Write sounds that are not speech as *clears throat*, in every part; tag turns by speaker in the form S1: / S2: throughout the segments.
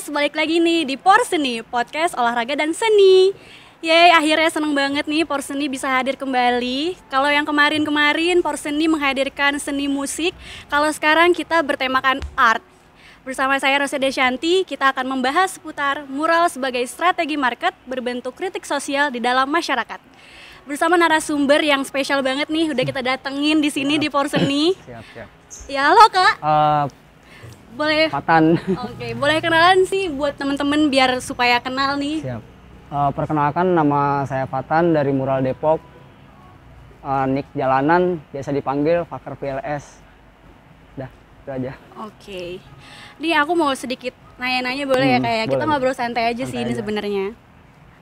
S1: guys, balik lagi nih di Porseni, podcast olahraga dan seni. Yeay, akhirnya seneng banget nih Porseni bisa hadir kembali. Kalau yang kemarin-kemarin Porseni menghadirkan seni musik, kalau sekarang kita bertemakan art. Bersama saya Rosa Desyanti, kita akan membahas seputar mural sebagai strategi market berbentuk kritik sosial di dalam masyarakat. Bersama narasumber yang spesial banget nih, udah kita datengin di sini di Porseni.
S2: Siap, siap.
S1: Ya halo kak,
S2: Eh,
S1: boleh
S2: Fatan.
S1: Oke, boleh kenalan sih buat temen-temen biar supaya kenal nih.
S2: Siap. Eh, perkenalkan nama saya Fatan dari Mural Depok. Eh, Nick Jalanan, biasa dipanggil Fakar PLS. Dah, itu aja.
S1: Oke. Nih aku mau sedikit nanya-nanya boleh ya
S2: Hmm,
S1: kayak kita
S2: boleh.
S1: ngobrol santai aja sih
S2: Santai
S1: ini
S2: aja.
S1: sebenarnya.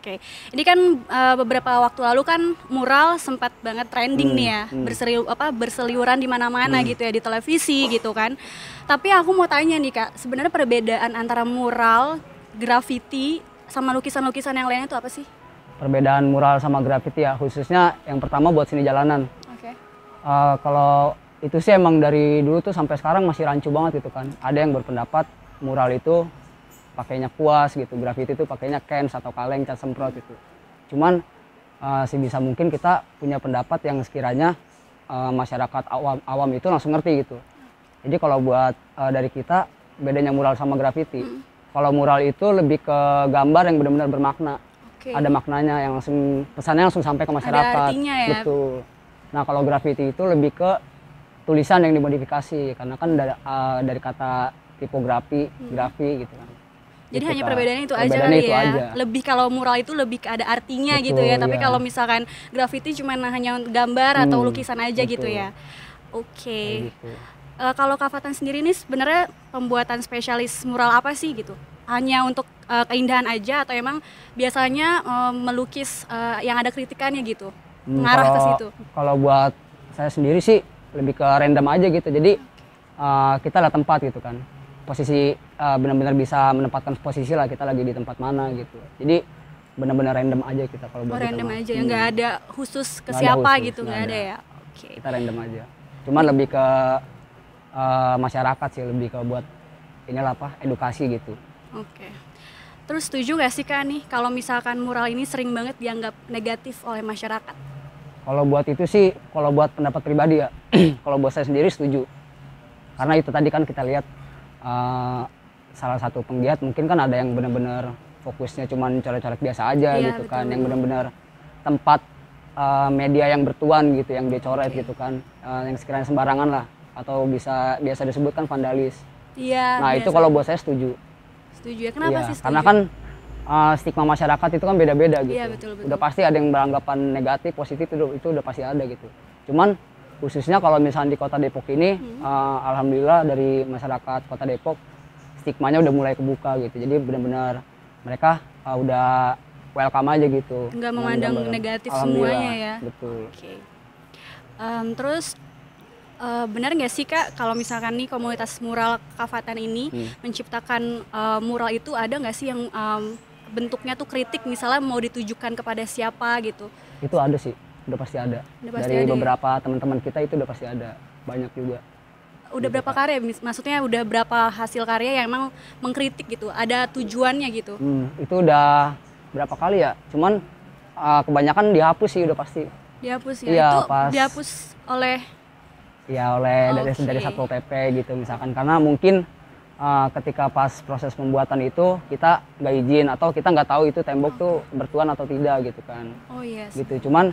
S1: Oke. Ini kan eh, beberapa waktu lalu kan mural sempat banget trending
S2: Hmm,
S1: nih ya,
S2: hmm.
S1: berseliu apa berseliuran di mana-mana gitu ya di televisi gitu kan. Tapi aku mau tanya nih Kak, sebenarnya perbedaan antara mural, graffiti sama lukisan-lukisan yang lainnya itu apa sih?
S2: Perbedaan mural sama graffiti ya, khususnya yang pertama buat seni jalanan.
S1: Oke.
S2: Eh, kalau itu sih emang dari dulu tuh sampai sekarang masih rancu banget gitu kan. Ada yang berpendapat mural itu pakainya kuas gitu, graffiti itu pakainya cans atau kaleng cat semprot itu. Cuman eh, sebisa mungkin kita punya pendapat yang sekiranya eh, masyarakat awam, awam itu langsung ngerti gitu. Jadi kalau buat eh, dari kita bedanya mural sama graffiti. Kalau mural itu lebih ke gambar yang benar-benar bermakna
S1: Oke.
S2: ada maknanya yang langsung pesannya langsung sampai ke masyarakat.
S1: artinya ya.
S2: Betul. Nah kalau graffiti itu lebih ke tulisan yang dimodifikasi karena kan dari, eh, dari kata tipografi, grafi gitu kan.
S1: Jadi
S2: Gitu,
S1: hanya
S2: Kak.
S1: perbedaannya itu aja kali
S2: itu
S1: ya.
S2: aja.
S1: Lebih kalau mural itu lebih ada artinya
S2: Betul,
S1: gitu ya. Tapi
S2: iya.
S1: kalau misalkan graffiti cuma hanya gambar atau
S2: Hmm,
S1: lukisan aja gitu
S2: betul.
S1: ya. Oke.
S2: Kayak gitu.
S1: Eh, kalau Kak Fatan sendiri ini sebenarnya pembuatan spesialis mural apa sih gitu? Hanya untuk eh, keindahan aja atau emang biasanya eh, melukis eh, yang ada kritikannya gitu?
S2: Hmm,
S1: Mengarah ke situ.
S2: Kalau buat saya sendiri sih lebih ke random aja gitu. Jadi eh, kita lihat tempat gitu kan. Posisi eh, benar-benar bisa menempatkan posisi lah kita lagi di tempat mana gitu. Jadi benar-benar random aja kita kalau
S1: Oh,
S2: buat itu
S1: random
S2: mah.
S1: aja ya,
S2: Hmm.
S1: nggak ada khusus ke
S2: ada
S1: siapa
S2: khusus,
S1: gitu,
S2: nggak
S1: ada
S2: ada.
S1: ya? Oke.
S2: kita random aja cuman lebih ke eh, masyarakat sih lebih ke buat inilah apa edukasi gitu
S1: Oke. Terus setuju gak sih Kak nih kalau misalkan mural ini sering banget dianggap negatif oleh masyarakat?
S2: kalau buat itu sih kalau buat pendapat pribadi ya *clears throat* kalau buat saya sendiri setuju karena itu tadi kan kita lihat eh, salah satu penggiat mungkin kan ada yang benar-benar fokusnya cuman coret-coret biasa aja
S1: Iya,
S2: gitu
S1: betul,
S2: kan yang benar-benar tempat eh, media yang bertuan gitu yang dia coret
S1: Oke.
S2: gitu kan Eh, yang sekiranya sembarangan lah atau bisa biasa disebutkan vandalis
S1: Iya.
S2: nah itu kalau buat saya setuju
S1: setuju ya. Kenapa
S2: Iya,
S1: sih setuju?
S2: Karena kan uh, stigma masyarakat itu kan beda-beda gitu.
S1: Iya, betul, betul.
S2: Udah pasti ada yang beranggapan negatif, positif itu itu udah pasti ada gitu. Cuman khususnya kalau misalnya di Kota Depok ini
S1: Hmm.
S2: uh, alhamdulillah dari masyarakat Kota Depok stigmanya udah mulai kebuka gitu. Jadi benar-benar mereka uh, udah welcome aja gitu.
S1: Nggak memandang negatif semuanya ya.
S2: Betul.
S1: Oke. Em, terus eh, benar nggak sih kak kalau misalkan nih komunitas mural Kafatan ini
S2: Hmm.
S1: menciptakan eh, mural itu ada nggak sih yang em, bentuknya tuh kritik misalnya mau ditujukan kepada siapa gitu?
S2: Itu ada sih, udah pasti ada.
S1: Udah pasti
S2: dari
S1: ada ya?
S2: beberapa teman-teman kita itu udah pasti ada. Banyak juga.
S1: Udah
S2: Gitu,
S1: berapa karya? Maksudnya udah berapa hasil karya yang emang mengkritik gitu? Ada tujuannya gitu?
S2: Hmm, itu udah berapa kali ya? Cuman uh, kebanyakan dihapus sih udah pasti.
S1: Dihapus ya?
S2: Iya,
S1: itu
S2: pas-
S1: dihapus oleh
S2: Ya oleh dari
S1: Oke.
S2: dari satpol pp gitu misalkan karena mungkin uh, ketika pas proses pembuatan itu kita nggak izin atau kita nggak tahu itu tembok tuh bertuan atau tidak gitu kan.
S1: oh yes.
S2: Gitu. Cuman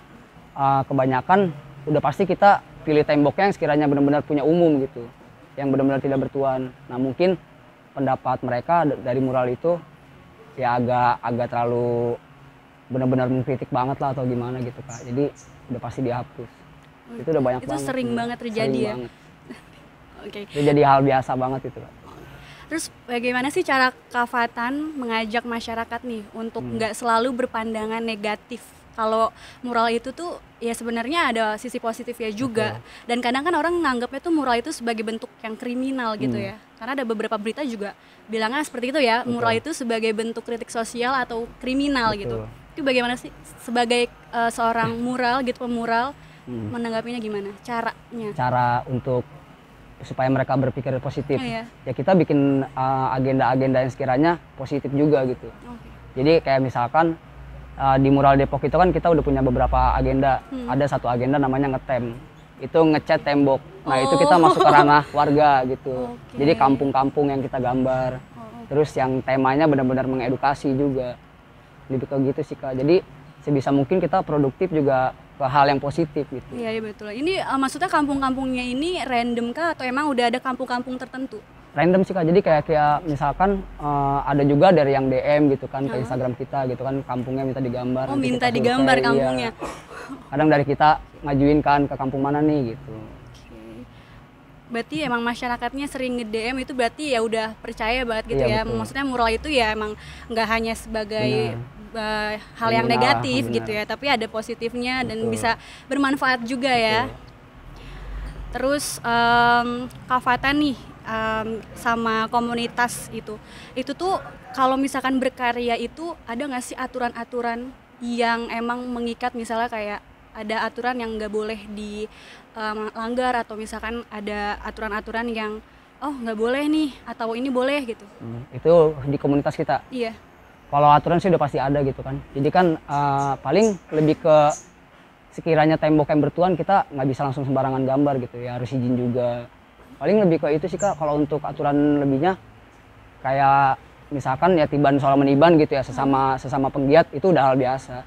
S2: uh, kebanyakan udah pasti kita pilih temboknya yang sekiranya benar-benar punya umum gitu, yang benar-benar tidak bertuan. Nah mungkin pendapat mereka dari mural itu ya agak agak terlalu benar-benar mengkritik banget lah atau gimana gitu kak. Jadi udah pasti dihapus. Itu udah banyak
S1: Itu
S2: banget.
S1: sering
S2: Hmm,
S1: banget terjadi
S2: sering
S1: ya?
S2: banget. *laughs*
S1: Oke.
S2: Itu jadi hal biasa banget itu kak.
S1: Terus bagaimana sih cara Kafatan mengajak masyarakat nih untuk
S2: Hmm.
S1: nggak selalu berpandangan negatif? Kalau mural itu tuh ya sebenarnya ada sisi positifnya juga. Dan kadang kan orang nganggapnya tuh mural itu sebagai bentuk yang kriminal gitu
S2: Hmm.
S1: ya. Karena ada beberapa berita juga bilangnya seperti itu ya, mural itu sebagai bentuk kritik sosial atau kriminal gitu.
S2: Betul.
S1: Itu bagaimana sih sebagai eh, seorang mural gitu pemural
S2: Hmm.
S1: menanggapinya gimana? Caranya?
S2: Cara untuk supaya mereka berpikir positif.
S1: Oh, iya.
S2: Ya kita bikin uh, agenda-agenda yang sekiranya positif juga gitu.
S1: Oke.
S2: Jadi kayak misalkan uh, di mural Depok itu kan kita udah punya beberapa agenda.
S1: Hmm.
S2: Ada satu agenda namanya ngetem. Itu ngecat tembok. Nah, itu kita
S1: Oh.
S2: masuk ke ranah warga gitu.
S1: Oke.
S2: Jadi kampung-kampung yang kita gambar.
S1: Oh, oh.
S2: Terus yang temanya benar-benar mengedukasi juga. Lebih ke gitu sih Kak. Jadi sebisa mungkin kita produktif juga ke hal yang positif gitu.
S1: Iya, iya betul. Ini eh, maksudnya kampung-kampungnya ini random kah atau emang udah ada kampung-kampung tertentu?
S2: Random sih kak jadi kayak kayak misalkan eh, ada juga dari yang DM gitu kan ke Instagram kita gitu kan kampungnya minta digambar
S1: Oh, minta digambar
S2: survei, iya.
S1: kampungnya.
S2: kadang dari kita ngajuin kan ke kampung mana nih gitu.
S1: Berarti emang masyarakatnya sering nge-DM itu berarti ya udah percaya banget gitu
S2: Iya,
S1: ya.
S2: betul.
S1: Maksudnya mural itu ya emang nggak hanya sebagai eh, hal yang
S2: Benar,
S1: negatif
S2: benar.
S1: gitu ya, tapi ada positifnya dan
S2: Betul.
S1: bisa bermanfaat juga ya. Terus em, Kak Fata nih em, sama komunitas itu, itu tuh kalau misalkan berkarya itu ada nggak sih aturan-aturan yang emang mengikat? Misalnya kayak ada aturan yang nggak boleh dilanggar atau misalkan ada aturan-aturan yang oh nggak boleh nih atau ini boleh gitu.
S2: Hmm, itu di komunitas kita.
S1: Iya.
S2: kalau aturan sih udah pasti ada gitu kan. Jadi kan eh, paling lebih ke sekiranya tembok yang bertuan kita nggak bisa langsung sembarangan gambar gitu ya. Harus izin juga paling lebih ke itu sih kak kalau untuk aturan lebihnya kayak misalkan ya tiban soal meniban gitu ya sesama sesama penggiat itu udah hal biasa.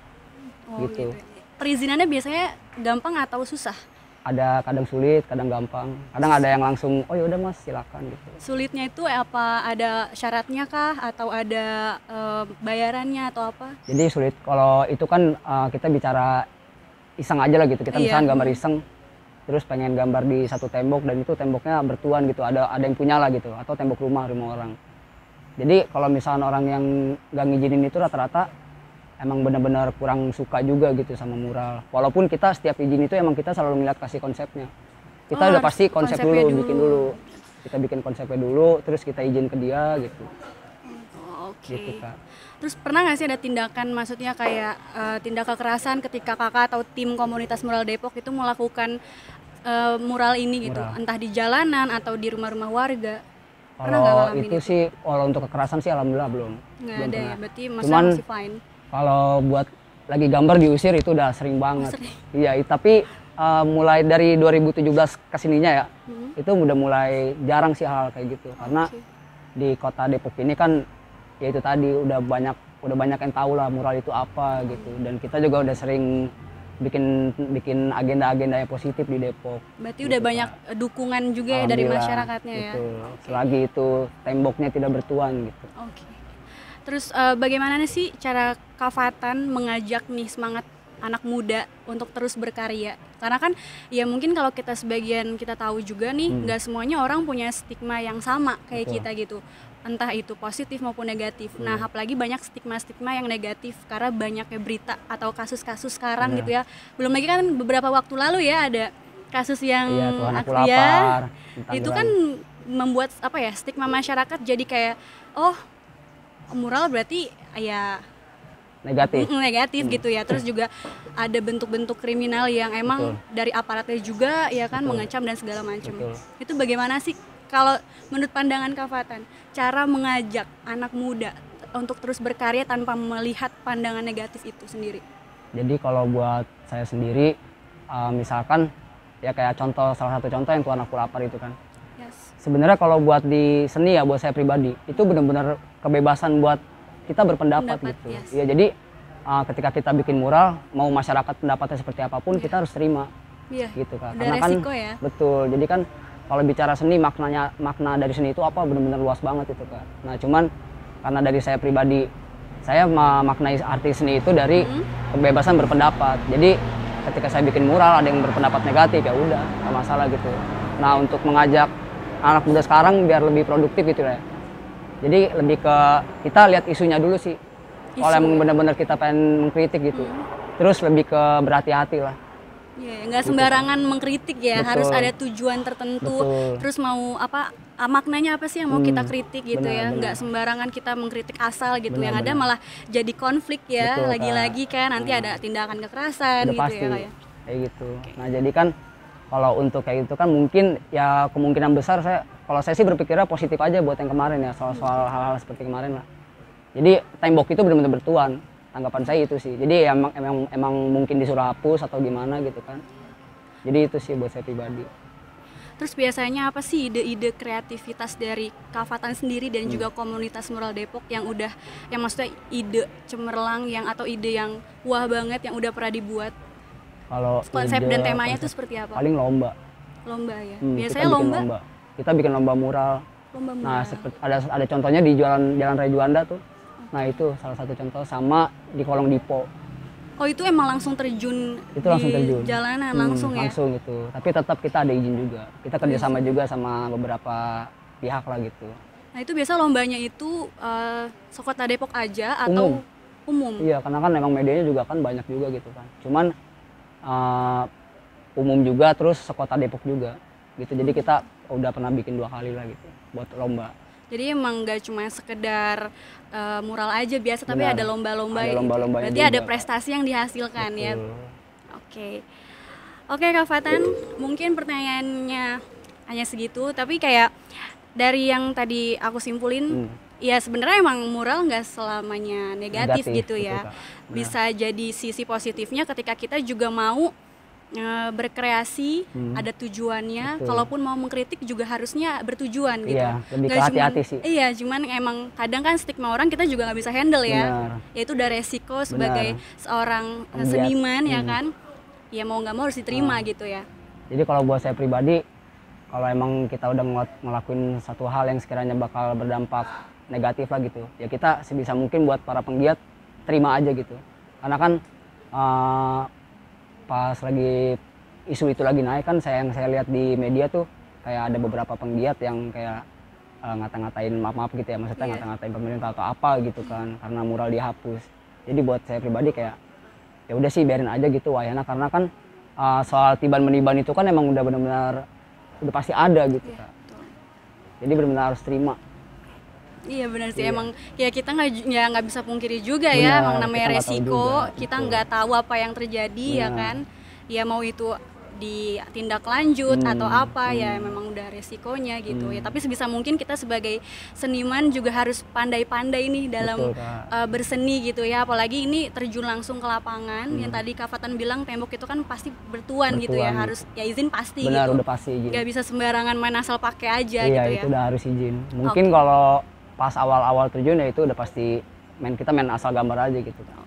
S1: Oh,
S2: Gitu.
S1: Perizinannya biasanya gampang atau susah?
S2: ada kadang sulit kadang gampang. Kadang ada yang langsung oh ya udah mas silakan gitu.
S1: Sulitnya itu apa? Ada syaratnya kah? Atau ada eh, bayarannya atau apa?
S2: jadi sulit. Kalau itu kan eh, kita bicara iseng aja lah gitu. Kita
S1: Iya.
S2: misalkan gambar iseng terus pengen gambar di satu tembok dan itu temboknya bertuan gitu ada ada yang punya lah gitu atau tembok rumah rumah orang. Jadi kalau misalnya orang yang nggak ngizinin itu rata-rata emang benar-benar kurang suka juga gitu sama mural. Walaupun kita setiap izin itu emang kita selalu melihat kasih konsepnya. Kita
S1: Oh,
S2: udah pasti konsep dulu,
S1: dulu.
S2: bikin dulu. Kita bikin konsepnya dulu terus kita izin ke dia gitu.
S1: Oh, Oke.
S2: gitu kak.
S1: Terus pernah nggak sih ada tindakan, maksudnya kayak eh, tindak kekerasan ketika kakak atau tim komunitas mural Depok itu melakukan eh, mural ini gitu,
S2: Mural.
S1: entah di jalanan atau di rumah-rumah warga?
S2: Kalau
S1: ngalamin
S2: itu sih kalau untuk kekerasan sih alhamdulillah belum.
S1: Nggak
S2: Belum
S1: ada ya,
S2: pernah.
S1: berarti masa
S2: Cuman
S1: masih fine.
S2: kalau buat lagi gambar diusir itu udah sering banget.
S1: sering.
S2: Iya, tapi uh, mulai dari 2017 ke sininya ya,
S1: Hmm.
S2: itu udah mulai jarang sih hal kayak gitu. Karena
S1: Oke.
S2: di kota Depok ini kan ya itu tadi udah banyak udah banyak yang tahu lah mural itu apa gitu. Dan kita juga udah sering bikin bikin agenda-agenda yang positif di Depok.
S1: Berarti udah banyak eh, dukungan juga ya dari masyarakatnya ya.
S2: betul. Selagi itu temboknya tidak bertuan gitu.
S1: Oke. Terus eh, bagaimana nih sih cara Kafatan mengajak nih semangat anak muda untuk terus berkarya? Karena kan ya mungkin kalau kita sebagian kita tahu juga nih nggak semuanya orang punya stigma yang sama kayak
S2: Betul.
S1: kita gitu. Entah itu positif maupun negatif. Nah, apalagi banyak stigma-stigma yang negatif karena banyaknya berita atau kasus-kasus sekarang
S2: Iya.
S1: gitu ya. Belum lagi kan beberapa waktu lalu ya ada kasus yang
S2: Iya, Tuhan
S1: ya, itu kan membuat apa ya stigma masyarakat jadi kayak oh mural berarti ya
S2: negatif.
S1: negatif gitu ya terus juga ada bentuk-bentuk kriminal yang emang
S2: Betul.
S1: dari aparatnya juga ya kan
S2: Betul.
S1: mengancam dan segala macam itu bagaimana sih kalau menurut pandangan Kafatan cara mengajak anak muda untuk terus berkarya tanpa melihat pandangan negatif itu sendiri
S2: Jadi kalau buat saya sendiri, uh, misalkan ya kayak contoh salah satu contoh yang Tuhan aku lapar itu kan.
S1: yes
S2: Sebenarnya kalau buat di seni ya buat saya pribadi itu benar-benar kebebasan buat kita berpendapat
S1: Pendapat,
S2: gitu.
S1: yes.
S2: Ya jadi uh, ketika kita bikin mural mau masyarakat pendapatnya seperti apa pun kita harus terima
S1: iya
S2: gitu kan.
S1: Udah resiko ya.
S2: betul. Jadi kan kalau bicara seni maknanya makna dari seni itu apa benar-benar luas banget itu kan. Nah cuman karena dari saya pribadi saya memaknai arti seni itu dari kebebasan berpendapat. Jadi ketika saya bikin mural ada yang berpendapat negatif ya udah nggak masalah gitu. Nah untuk mengajak anak muda sekarang biar lebih produktif gitu ya. Jadi lebih ke kita lihat isunya dulu sih. Kalau emang benar-benar kita pengen mengkritik gitu. Terus lebih ke berhati-hati lah.
S1: Iya, nggak sembarangan mengkritik ya,
S2: Betul.
S1: harus ada tujuan tertentu.
S2: Betul.
S1: Terus mau apa ah, maknanya apa sih yang mau
S2: Hmm,
S1: kita kritik gitu
S2: benar,
S1: ya?
S2: benar.
S1: Nggak sembarangan kita mengkritik asal gitu.
S2: Benar,
S1: yang ada
S2: benar.
S1: malah jadi konflik ya, lagi-lagi kan nanti ada tindakan kekerasan
S2: udah
S1: gitu
S2: pasti
S1: ya kayak.
S2: kayak gitu nah jadi kan kalau untuk kayak itu kan mungkin ya kemungkinan besar saya kalau saya sih berpikirnya positif aja buat yang kemarin ya soal soal hal-hal seperti kemarin lah jadi tembok itu benar-benar bertuan tanggapan saya itu sih jadi emang emang emang mungkin disuruh hapus atau gimana gitu kan jadi itu sih buat saya pribadi
S1: Terus biasanya apa sih ide-ide kreativitas dari Kafatan sendiri dan
S2: Hmm.
S1: juga komunitas mural Depok yang udah yang maksudnya ide cemerlang yang atau ide yang wah banget yang udah pernah dibuat?
S2: kalau
S1: Konsep
S2: ide,
S1: dan temanya
S2: konsep-
S1: tuh seperti apa?
S2: paling lomba
S1: Lomba ya.
S2: Hmm,
S1: biasanya
S2: kita bikin
S1: lomba,
S2: kita bikin lomba mural
S1: lomba mural.
S2: Nah, seperti ada ada contohnya di Jalan Jalan Raya Juanda tuh. Nah, itu salah satu contoh sama di Kolong Dipo.
S1: Oh itu emang langsung terjun
S2: Itu langsung
S1: di
S2: terjun.
S1: jalanan
S2: Hmm,
S1: langsung ya?
S2: Langsung gitu. Tapi tetap kita ada izin juga. Kita kerjasama juga sama beberapa pihak lah gitu.
S1: Nah itu biasa lombanya itu eh, sekota Depok aja atau umum?
S2: Iya, karena kan memang medianya juga kan banyak juga gitu kan. Cuman eh, umum juga terus sekota Depok juga gitu. Jadi kita udah pernah bikin dua kali lah gitu buat lomba.
S1: Jadi emang nggak cuma sekedar eh, mural aja biasa, tapi
S2: Benar.
S1: ada lomba-lomba.
S2: Ada
S1: gitu.
S2: lomba-lombanya
S1: Berarti
S2: juga.
S1: ada prestasi yang dihasilkan ya.
S2: Betul.
S1: Oke, oke Kak Fatan, mungkin pertanyaannya hanya segitu, tapi kayak dari yang tadi aku simpulin,
S2: Hmm.
S1: ya sebenarnya emang mural nggak selamanya negatif,
S2: Negatif,
S1: gitu
S2: betul,
S1: ya.
S2: Benar.
S1: Bisa jadi sisi positifnya ketika kita juga mau eh, berkreasi,
S2: Hmm.
S1: ada tujuannya.
S2: Betul.
S1: Kalaupun mau mengkritik juga harusnya bertujuan gitu.
S2: Iya, lebih
S1: Nggak
S2: ke hati-hati sih.
S1: Iya, cuman emang kadang kan stigma orang kita juga nggak bisa handle ya
S2: Benar.
S1: yaitu udah resiko sebagai seorang eh,
S2: Penggiat.
S1: seniman ya
S2: Hmm.
S1: kan ya mau nggak mau harus diterima
S2: Ah.
S1: gitu ya
S2: Jadi kalau buat saya pribadi, kalau emang kita udah ngelak- ngelakuin satu hal yang sekiranya bakal berdampak negatif lah gitu, ya kita sebisa mungkin buat para penggiat terima aja gitu. Karena kan eh, pas lagi isu itu lagi naik kan saya yang saya lihat di media tuh kayak ada beberapa penggiat yang kayak eh, ngata-ngatain maaf-maaf gitu ya, maksudnya
S1: Iya.
S2: ngata-ngatain pemerintah atau apa gitu kan, karena mural dihapus. Jadi buat saya pribadi kayak ya udah sih biarin aja gitu wayana karena kan uh, soal tiban meniban itu kan emang udah benar-benar udah pasti ada gitu Kak.
S1: betul.
S2: jadi benar-benar harus terima
S1: iya benar sih
S2: Iya.
S1: emang ya kita nggak ya nggak bisa pungkiri juga ya
S2: Benar,
S1: emang namanya
S2: kita
S1: resiko
S2: juga,
S1: kita nggak tahu apa yang terjadi ya
S2: Benar.
S1: kan ya mau itu ditindak lanjut
S2: Hmm,
S1: atau apa ya
S2: hmm.
S1: memang udah resikonya gitu ya
S2: Hmm.
S1: tapi sebisa mungkin kita sebagai seniman juga harus pandai-pandai nih dalam
S2: Betul,
S1: uh, berseni gitu ya apalagi ini terjun langsung ke lapangan
S2: Hmm.
S1: yang tadi Kafatan bilang tembok itu kan pasti bertuan, gitu ya
S2: Bertuan.
S1: harus ya izin pasti
S2: benar
S1: gitu
S2: udah pasti izin
S1: nggak bisa sembarangan main asal pakai aja
S2: iya
S1: gitu ya
S2: itu udah harus izin mungkin
S1: Oke.
S2: kalau pas awal-awal terjun ya itu udah pasti main kita main asal gambar aja gitu Kak.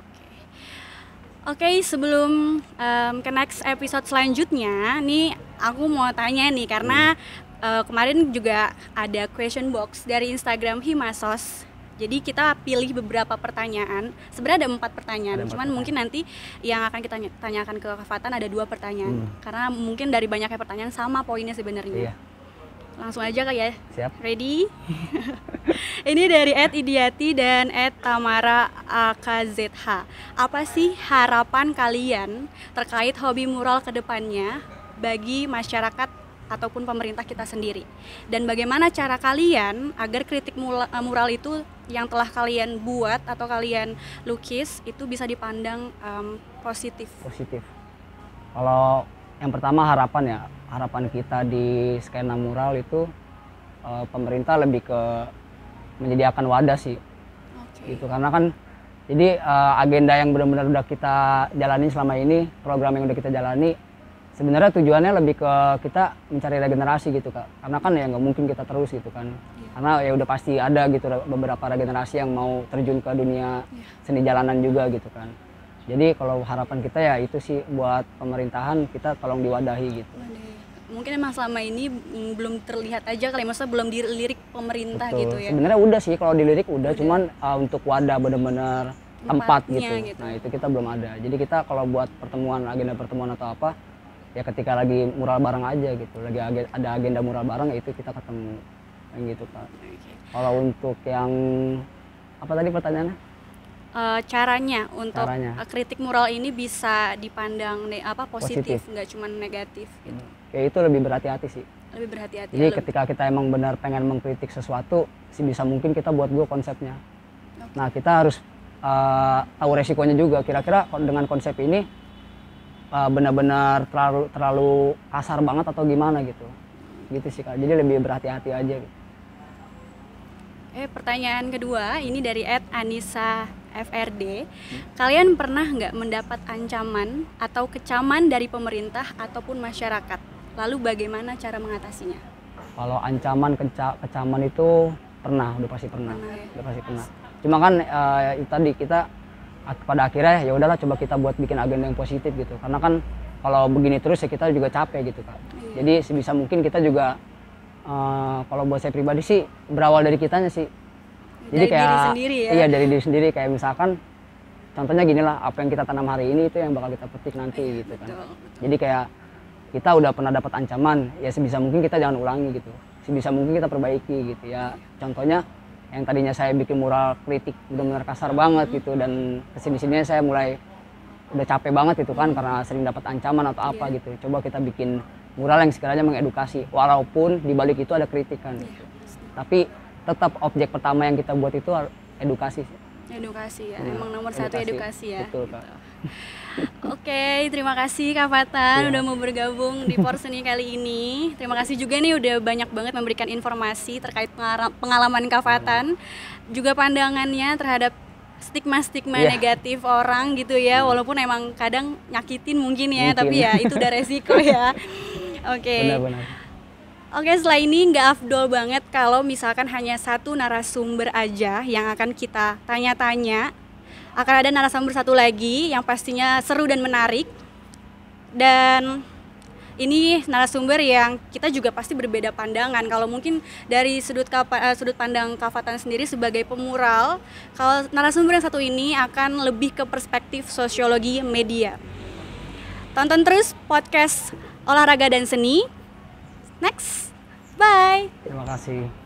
S1: Oke sebelum em, ke next episode selanjutnya nih aku mau tanya nih karena eh, kemarin juga ada question box dari Instagram Himasos jadi kita pilih beberapa pertanyaan sebenarnya ada empat pertanyaan
S2: Ada
S1: cuman
S2: pertanyaan.
S1: mungkin nanti yang akan kita tanyakan ke Kafatan ada dua pertanyaan
S2: Hmm.
S1: karena mungkin dari banyaknya pertanyaan sama poinnya sebenarnya
S2: iya
S1: langsung aja kali ya
S2: siap
S1: Ready? *laughs* Ini dari Ed Idiati dan Ed Tamara AKZH. Apa sih harapan kalian terkait hobi mural ke depannya bagi masyarakat ataupun pemerintah kita sendiri? Dan bagaimana cara kalian agar kritik eh, mural itu yang telah kalian buat atau kalian lukis itu bisa dipandang em, positif?
S2: positif kalau yang pertama harapan ya harapan kita di skena mural itu eh, pemerintah lebih ke menyediakan wadah sih.
S1: Oke.
S2: gitu karena kan jadi eh, agenda yang benar-benar udah kita jalani selama ini program yang udah kita jalani sebenarnya tujuannya lebih ke kita mencari regenerasi gitu kak. Karena kan ya nggak mungkin kita terus gitu kan. Karena ya udah pasti ada gitu beberapa regenerasi yang mau terjun ke dunia seni jalanan juga gitu kan. Jadi kalau harapan kita ya itu sih buat pemerintahan kita tolong diwadahi gitu
S1: Mungkin emang selama ini belum terlihat aja kali, maksudnya belum dilirik pemerintah
S2: Betul.
S1: gitu ya.
S2: Sebenarnya udah sih kalau dilirik udah, cuman uh, untuk wadah bener-bener tempat gitu.
S1: gitu.
S2: Nah itu kita belum ada. Jadi kita kalau buat pertemuan agenda pertemuan atau apa, ya ketika lagi mural bareng aja gitu. Lagi ada agenda mural bareng ya itu kita ketemu, yang gitu kan. Kalau untuk yang apa tadi pertanyaannya?
S1: Eh, caranya untuk
S2: Caranya.
S1: eh, kritik mural ini bisa dipandang ne- apa positif,
S2: Positif.
S1: nggak cuma negatif gitu.
S2: Ya itu lebih berhati-hati sih.
S1: Lebih berhati-hati.
S2: Jadi
S1: lebih-
S2: ketika kita emang benar pengen mengkritik sesuatu, sih bisa mungkin kita buat dulu konsepnya. Nah kita harus uh, tahu resikonya juga. Kira-kira dengan konsep ini uh, benar-benar terlalu terlalu kasar banget atau gimana gitu gitu sih kak jadi lebih berhati-hati aja gitu.
S1: Eh pertanyaan kedua ini dari Ed Anissa FRD. Kalian pernah nggak mendapat ancaman atau kecaman dari pemerintah ataupun masyarakat? Lalu bagaimana cara mengatasinya?
S2: Kalau ancaman keca kecaman itu pernah, udah pasti pernah,
S1: Pernah ya?
S2: udah pasti pernah. Cuma kan uh, itu tadi kita pada akhirnya ya udahlah coba kita buat bikin agenda yang positif gitu. Karena kan kalau begini terus ya kita juga capek gitu kak.
S1: Iya.
S2: Jadi sebisa mungkin kita juga uh, kalau buat saya pribadi sih berawal dari kitanya sih.
S1: Dari diri sendiri ya?
S2: Iya dari diri sendiri kayak misalkan contohnya gini lah apa yang kita tanam hari ini itu yang bakal kita petik nanti gitu kan.
S1: Betul, betul.
S2: Jadi kayak kita udah pernah dapat ancaman ya sebisa mungkin kita jangan ulangi gitu. Sebisa mungkin kita perbaiki gitu ya. Contohnya yang tadinya saya bikin mural kritik benar-benar kasar banget gitu dan ke sini sini saya mulai udah capek banget itu kan karena sering dapat ancaman atau apa
S1: Iya.
S2: gitu. Coba kita bikin mural yang sekiranya mengedukasi walaupun di balik itu ada kritikan
S1: Iya,
S2: gitu. Tapi tetap objek pertama yang kita buat itu edukasi. sih.
S1: Edukasi ya,
S2: Nah,
S1: emang nomor satu edukasi ya.
S2: Betul, Kak. *laughs*
S1: Oke, terima kasih Kak Fatan
S2: Iya.
S1: udah mau bergabung di Porseni kali ini. Terima kasih juga nih udah banyak banget memberikan informasi terkait pengalaman Kak Fatan, juga pandangannya terhadap stigma-stigma
S2: Iya.
S1: negatif orang gitu ya, walaupun emang kadang nyakitin mungkin ya,
S2: Mungkin.
S1: tapi ya itu udah resiko ya. *laughs* Oke.
S2: Benar-benar.
S1: Oke, setelah ini nggak afdol banget kalau misalkan hanya satu narasumber aja yang akan kita tanya-tanya. Akan ada narasumber satu lagi yang pastinya seru dan menarik. Dan ini narasumber yang kita juga pasti berbeda pandangan. Kalau mungkin dari sudut kapa- eh, sudut pandang Kafatan sendiri sebagai pemural, kalau narasumber yang satu ini akan lebih ke perspektif sosiologi media. Tonton terus podcast olahraga dan seni. Next, bye.
S2: Terima kasih.